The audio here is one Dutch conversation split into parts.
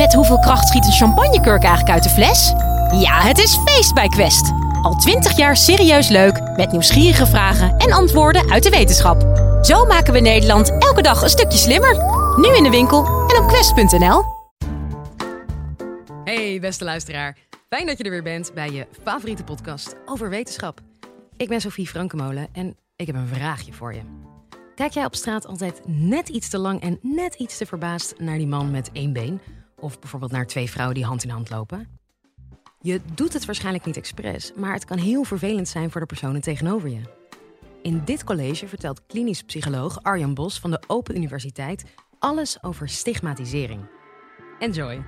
Met hoeveel kracht schiet een champagnekurk eigenlijk uit de fles? Ja, het is feest bij Quest. Al twintig jaar serieus leuk, met nieuwsgierige vragen en antwoorden uit de wetenschap. Zo maken we Nederland elke dag een stukje slimmer. Nu in de winkel en op quest.nl. Hey beste luisteraar, fijn dat je er weer bent bij je favoriete podcast over wetenschap. Ik ben Sophie Frankemolen en ik heb een vraagje voor je. Kijk jij op straat altijd net iets te lang en net iets te verbaasd naar die man met één been? Of bijvoorbeeld naar twee vrouwen die hand in hand lopen? Je doet het waarschijnlijk niet expres, maar het kan heel vervelend zijn voor de personen tegenover je. In dit college vertelt klinisch psycholoog Arjan Bos van de Open Universiteit alles over stigmatisering. Enjoy!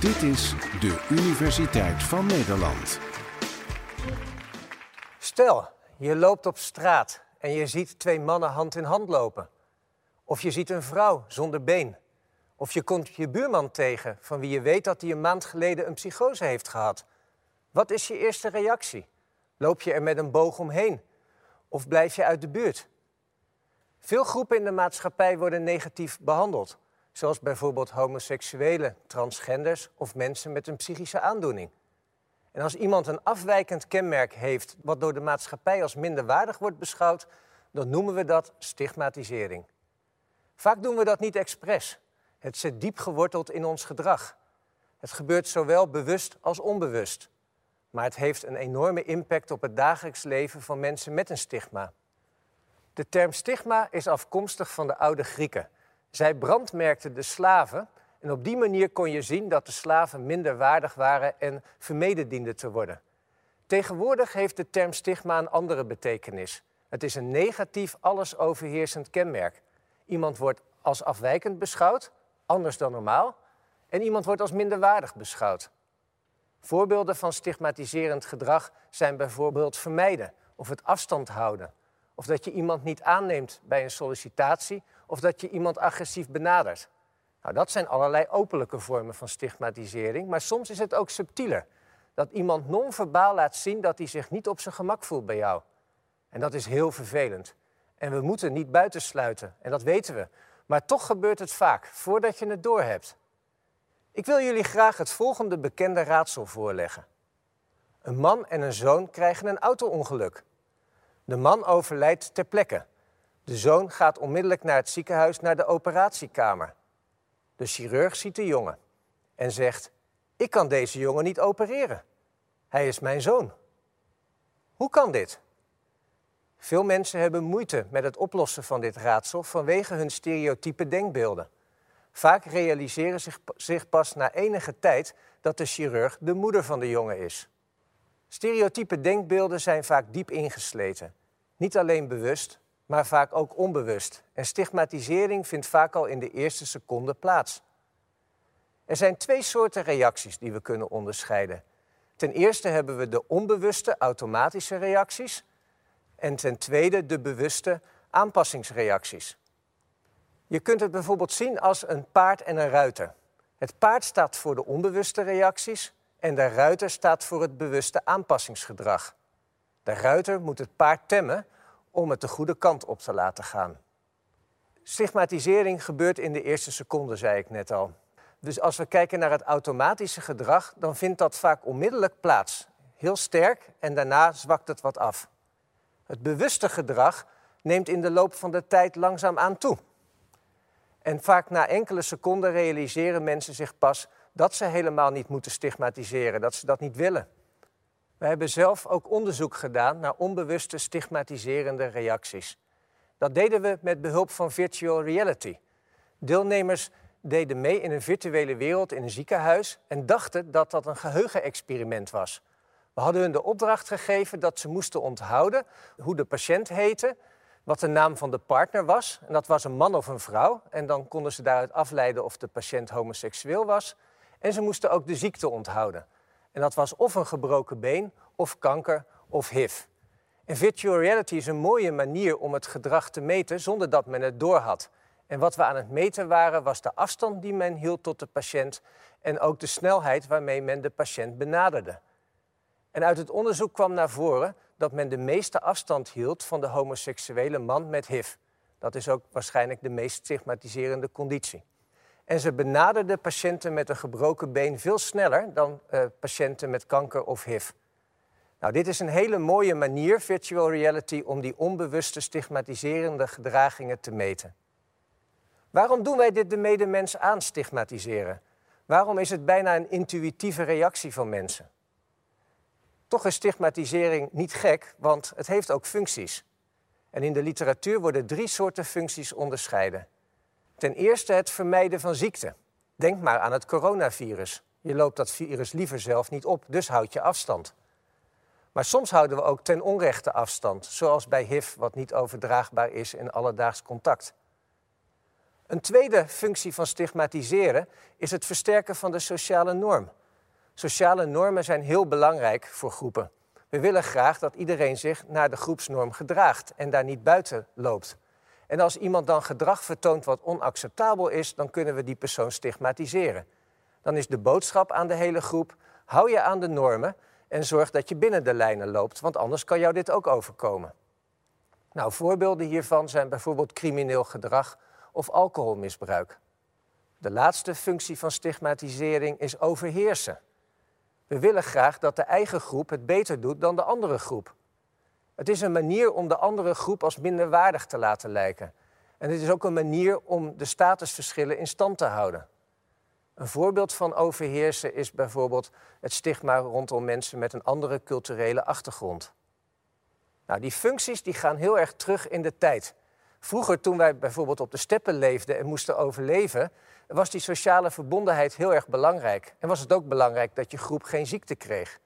Dit is de Universiteit van Nederland. Stel, je loopt op straat en je ziet twee mannen hand in hand lopen. Of je ziet een vrouw zonder been. Of je komt je buurman tegen van wie je weet dat hij een maand geleden een psychose heeft gehad. Wat is je eerste reactie? Loop je er met een boog omheen? Of blijf je uit de buurt? Veel groepen in de maatschappij worden negatief behandeld, zoals bijvoorbeeld homoseksuelen, transgenders of mensen met een psychische aandoening. En als iemand een afwijkend kenmerk heeft wat door de maatschappij als minderwaardig wordt beschouwd, dan noemen we dat stigmatisering. Vaak doen we dat niet expres. Het zit diep geworteld in ons gedrag. Het gebeurt zowel bewust als onbewust. Maar het heeft een enorme impact op het dagelijks leven van mensen met een stigma. De term stigma is afkomstig van de oude Grieken. Zij brandmerkten de slaven en op die manier kon je zien dat de slaven minder waardig waren en vermeden dienden te worden. Tegenwoordig heeft de term stigma een andere betekenis. Het is een negatief, alles overheersend kenmerk. Iemand wordt als afwijkend beschouwd, anders dan normaal, en iemand wordt als minderwaardig beschouwd. Voorbeelden van stigmatiserend gedrag zijn bijvoorbeeld vermijden of het afstand houden, of dat je iemand niet aanneemt bij een sollicitatie, of dat je iemand agressief benadert. Nou, dat zijn allerlei openlijke vormen van stigmatisering, maar soms is het ook subtieler. Dat iemand non-verbaal laat zien dat hij zich niet op zijn gemak voelt bij jou. En dat is heel vervelend. En we moeten niet buitensluiten, en dat weten we. Maar toch gebeurt het vaak, voordat je het doorhebt. Ik wil jullie graag het volgende bekende raadsel voorleggen. Een man en een zoon krijgen een auto-ongeluk. De man overlijdt ter plekke. De zoon gaat onmiddellijk naar het ziekenhuis naar de operatiekamer. De chirurg ziet de jongen en zegt: Ik kan deze jongen niet opereren. Hij is mijn zoon. Hoe kan dit? Veel mensen hebben moeite met het oplossen van dit raadsel vanwege hun stereotype denkbeelden. Vaak realiseren zich, zich pas na enige tijd dat de chirurg de moeder van de jongen is. Stereotype denkbeelden zijn vaak diep ingesleten. Niet alleen bewust, maar vaak ook onbewust. En stigmatisering vindt vaak al in de eerste seconde plaats. Er zijn twee soorten reacties die we kunnen onderscheiden. Ten eerste hebben we de onbewuste automatische reacties en ten tweede de bewuste aanpassingsreacties. Je kunt het bijvoorbeeld zien als een paard en een ruiter. Het paard staat voor de onbewuste reacties en de ruiter staat voor het bewuste aanpassingsgedrag. De ruiter moet het paard temmen om het de goede kant op te laten gaan. Stigmatisering gebeurt in de eerste seconde, zei ik net al. Dus als we kijken naar het automatische gedrag, dan vindt dat vaak onmiddellijk plaats. Heel sterk en daarna zwakt het wat af. Het bewuste gedrag neemt in de loop van de tijd langzaam aan toe. En vaak na enkele seconden realiseren mensen zich pas dat ze helemaal niet moeten stigmatiseren, dat ze dat niet willen. We hebben zelf ook onderzoek gedaan naar onbewuste stigmatiserende reacties. Dat deden we met behulp van virtual reality. Deelnemers deden mee in een virtuele wereld in een ziekenhuis en dachten dat dat een geheugenexperiment was. We hadden hun de opdracht gegeven dat ze moesten onthouden hoe de patiënt heette, wat de naam van de partner was. En dat was een man of een vrouw. En dan konden ze daaruit afleiden of de patiënt homoseksueel was. En ze moesten ook de ziekte onthouden. En dat was of een gebroken been, of kanker, of HIV. En virtual reality is een mooie manier om het gedrag te meten zonder dat men het doorhad. En wat we aan het meten waren, was de afstand die men hield tot de patiënt en ook de snelheid waarmee men de patiënt benaderde. En uit het onderzoek kwam naar voren dat men de meeste afstand hield van de homoseksuele man met HIV. Dat is ook waarschijnlijk de meest stigmatiserende conditie. En ze benaderden patiënten met een gebroken been veel sneller dan uh, patiënten met kanker of HIV. Nou, dit is een hele mooie manier, virtual reality, om die onbewuste stigmatiserende gedragingen te meten. Waarom doen wij dit de medemens aan stigmatiseren? Waarom is het bijna een intuïtieve reactie van mensen? Toch is stigmatisering niet gek, want het heeft ook functies. En in de literatuur worden drie soorten functies onderscheiden. Ten eerste het vermijden van ziekte. Denk maar aan het coronavirus. Je loopt dat virus liever zelf niet op, dus houd je afstand. Maar soms houden we ook ten onrechte afstand, zoals bij HIV, wat niet overdraagbaar is in alledaags contact. Een tweede functie van stigmatiseren is het versterken van de sociale norm. Sociale normen zijn heel belangrijk voor groepen. We willen graag dat iedereen zich naar de groepsnorm gedraagt en daar niet buiten loopt. En als iemand dan gedrag vertoont wat onacceptabel is, dan kunnen we die persoon stigmatiseren. Dan is de boodschap aan de hele groep: hou je aan de normen en zorg dat je binnen de lijnen loopt, want anders kan jou dit ook overkomen. Nou, voorbeelden hiervan zijn bijvoorbeeld crimineel gedrag of alcoholmisbruik. De laatste functie van stigmatisering is overheersen. We willen graag dat de eigen groep het beter doet dan de andere groep. Het is een manier om de andere groep als minderwaardig te laten lijken. En het is ook een manier om de statusverschillen in stand te houden. Een voorbeeld van overheersen is bijvoorbeeld het stigma rondom mensen met een andere culturele achtergrond. Nou, die functies die gaan heel erg terug in de tijd. Vroeger, toen wij bijvoorbeeld op de steppen leefden en moesten overleven, was die sociale verbondenheid heel erg belangrijk. En was het ook belangrijk dat je groep geen ziekte kreeg.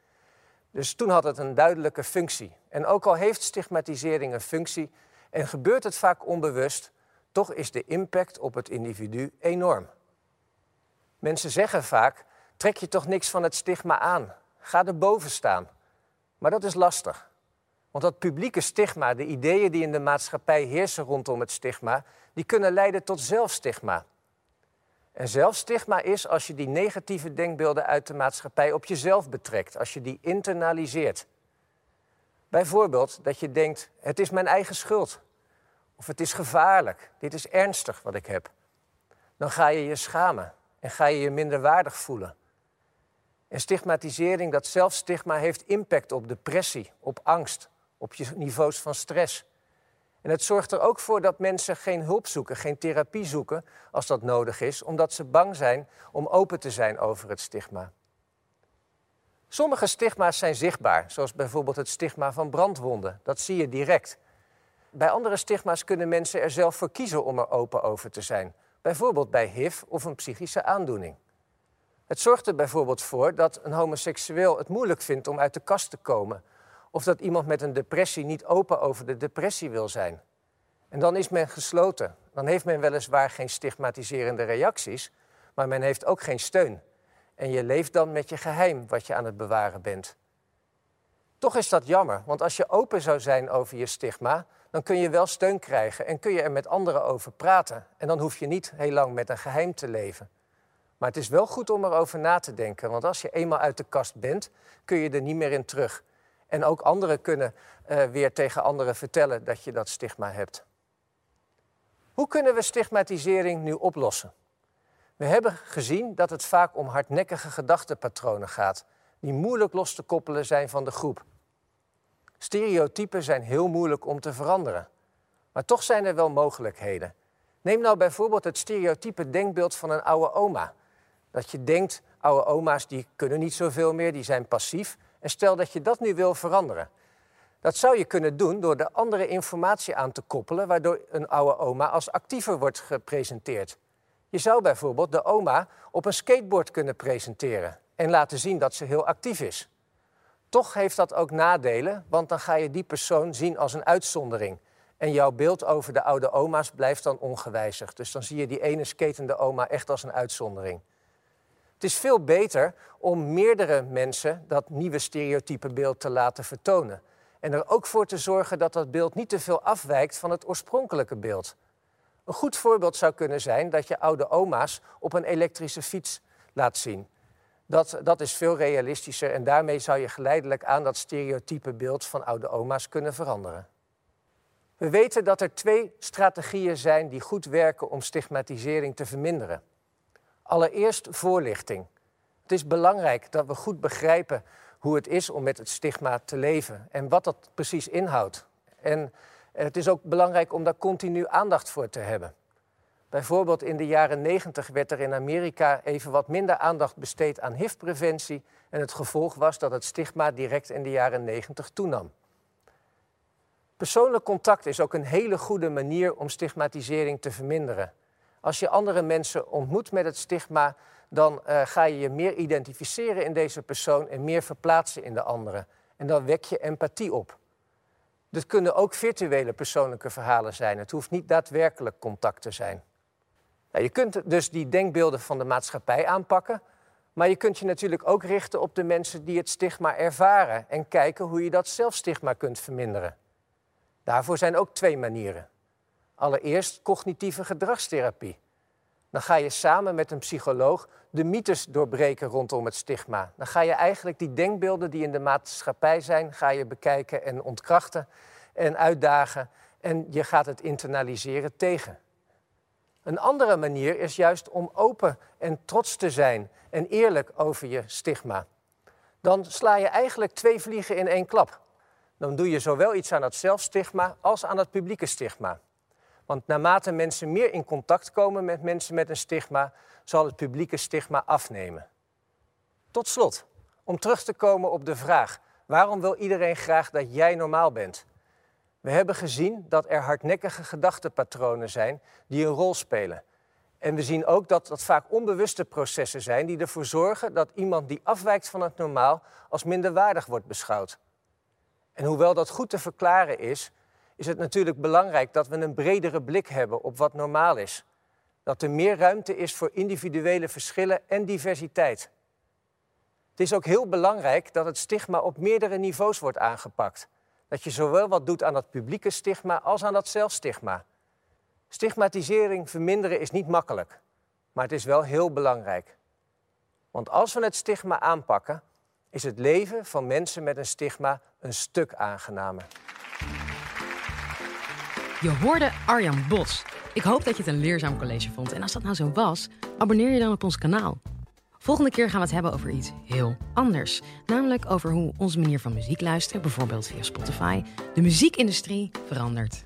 Dus toen had het een duidelijke functie. En ook al heeft stigmatisering een functie en gebeurt het vaak onbewust, toch is de impact op het individu enorm. Mensen zeggen vaak: trek je toch niks van het stigma aan, ga erboven staan. Maar dat is lastig. Want dat publieke stigma, de ideeën die in de maatschappij heersen rondom het stigma, die kunnen leiden tot zelfstigma. En zelfstigma is als je die negatieve denkbeelden uit de maatschappij op jezelf betrekt, als je die internaliseert. Bijvoorbeeld dat je denkt, het is mijn eigen schuld. Of het is gevaarlijk, dit is ernstig wat ik heb. Dan ga je je schamen en ga je je minder waardig voelen. En stigmatisering, dat zelfstigma, heeft impact op depressie, op angst, op je niveaus van stress. En het zorgt er ook voor dat mensen geen hulp zoeken, geen therapie zoeken als dat nodig is, omdat ze bang zijn om open te zijn over het stigma. Sommige stigma's zijn zichtbaar, zoals bijvoorbeeld het stigma van brandwonden. Dat zie je direct. Bij andere stigma's kunnen mensen er zelf voor kiezen om er open over te zijn. Bijvoorbeeld bij HIV of een psychische aandoening. Het zorgt er bijvoorbeeld voor dat een homoseksueel het moeilijk vindt om uit de kast te komen of dat iemand met een depressie niet open over de depressie wil zijn. En dan is men gesloten. Dan heeft men weliswaar geen stigmatiserende reacties, maar men heeft ook geen steun. En je leeft dan met je geheim wat je aan het bewaren bent. Toch is dat jammer, want als je open zou zijn over je stigma, dan kun je wel steun krijgen en kun je er met anderen over praten. En dan hoef je niet heel lang met een geheim te leven. Maar het is wel goed om erover na te denken, want als je eenmaal uit de kast bent, kun je er niet meer in terug. En ook anderen kunnen uh, weer tegen anderen vertellen dat je dat stigma hebt. Hoe kunnen we stigmatisering nu oplossen? We hebben gezien dat het vaak om hardnekkige gedachtenpatronen gaat, die moeilijk los te koppelen zijn van de groep. Stereotypen zijn heel moeilijk om te veranderen, maar toch zijn er wel mogelijkheden. Neem nou bijvoorbeeld het stereotype denkbeeld van een oude oma. Dat je denkt, oude oma's die kunnen niet zoveel meer, die zijn passief. En stel dat je dat nu wil veranderen. Dat zou je kunnen doen door de andere informatie aan te koppelen, waardoor een oude oma als actiever wordt gepresenteerd. Je zou bijvoorbeeld de oma op een skateboard kunnen presenteren en laten zien dat ze heel actief is. Toch heeft dat ook nadelen, want dan ga je die persoon zien als een uitzondering. En jouw beeld over de oude oma's blijft dan ongewijzigd. Dus dan zie je die ene skatende oma echt als een uitzondering. Het is veel beter om meerdere mensen dat nieuwe stereotype beeld te laten vertonen. En er ook voor te zorgen dat dat beeld niet te veel afwijkt van het oorspronkelijke beeld. Een goed voorbeeld zou kunnen zijn dat je oude oma's op een elektrische fiets laat zien. Dat, dat is veel realistischer en daarmee zou je geleidelijk aan dat stereotype beeld van oude oma's kunnen veranderen. We weten dat er twee strategieën zijn die goed werken om stigmatisering te verminderen. Allereerst voorlichting. Het is belangrijk dat we goed begrijpen hoe het is om met het stigma te leven en wat dat precies inhoudt. En het is ook belangrijk om daar continu aandacht voor te hebben. Bijvoorbeeld in de jaren 90 werd er in Amerika even wat minder aandacht besteed aan HIV-preventie. En het gevolg was dat het stigma direct in de jaren 90 toenam. Persoonlijk contact is ook een hele goede manier om stigmatisering te verminderen. Als je andere mensen ontmoet met het stigma, dan uh, ga je je meer identificeren in deze persoon en meer verplaatsen in de andere. En dan wek je empathie op. Dit kunnen ook virtuele persoonlijke verhalen zijn. Het hoeft niet daadwerkelijk contact te zijn. Nou, je kunt dus die denkbeelden van de maatschappij aanpakken, maar je kunt je natuurlijk ook richten op de mensen die het stigma ervaren en kijken hoe je dat zelfstigma kunt verminderen. Daarvoor zijn ook twee manieren. Allereerst cognitieve gedragstherapie. Dan ga je samen met een psycholoog de mythes doorbreken rondom het stigma. Dan ga je eigenlijk die denkbeelden die in de maatschappij zijn, ga je bekijken en ontkrachten en uitdagen. En je gaat het internaliseren tegen. Een andere manier is juist om open en trots te zijn en eerlijk over je stigma. Dan sla je eigenlijk twee vliegen in één klap. Dan doe je zowel iets aan het zelfstigma als aan het publieke stigma. Want naarmate mensen meer in contact komen met mensen met een stigma, zal het publieke stigma afnemen. Tot slot, om terug te komen op de vraag: waarom wil iedereen graag dat jij normaal bent? We hebben gezien dat er hardnekkige gedachtepatronen zijn die een rol spelen. En we zien ook dat dat vaak onbewuste processen zijn die ervoor zorgen dat iemand die afwijkt van het normaal als minderwaardig wordt beschouwd. En hoewel dat goed te verklaren is, is het natuurlijk belangrijk dat we een bredere blik hebben op wat normaal is. Dat er meer ruimte is voor individuele verschillen en diversiteit. Het is ook heel belangrijk dat het stigma op meerdere niveaus wordt aangepakt. Dat je zowel wat doet aan dat publieke stigma als aan dat zelfstigma. Stigmatisering verminderen is niet makkelijk, maar het is wel heel belangrijk. Want als we het stigma aanpakken, is het leven van mensen met een stigma een stuk aangenamer. Je hoorde Arjan Bos. Ik hoop dat je het een leerzaam college vond. En als dat nou zo was, abonneer je dan op ons kanaal. Volgende keer gaan we het hebben over iets heel anders. Namelijk over hoe onze manier van muziek luisteren, bijvoorbeeld via Spotify, de muziekindustrie verandert.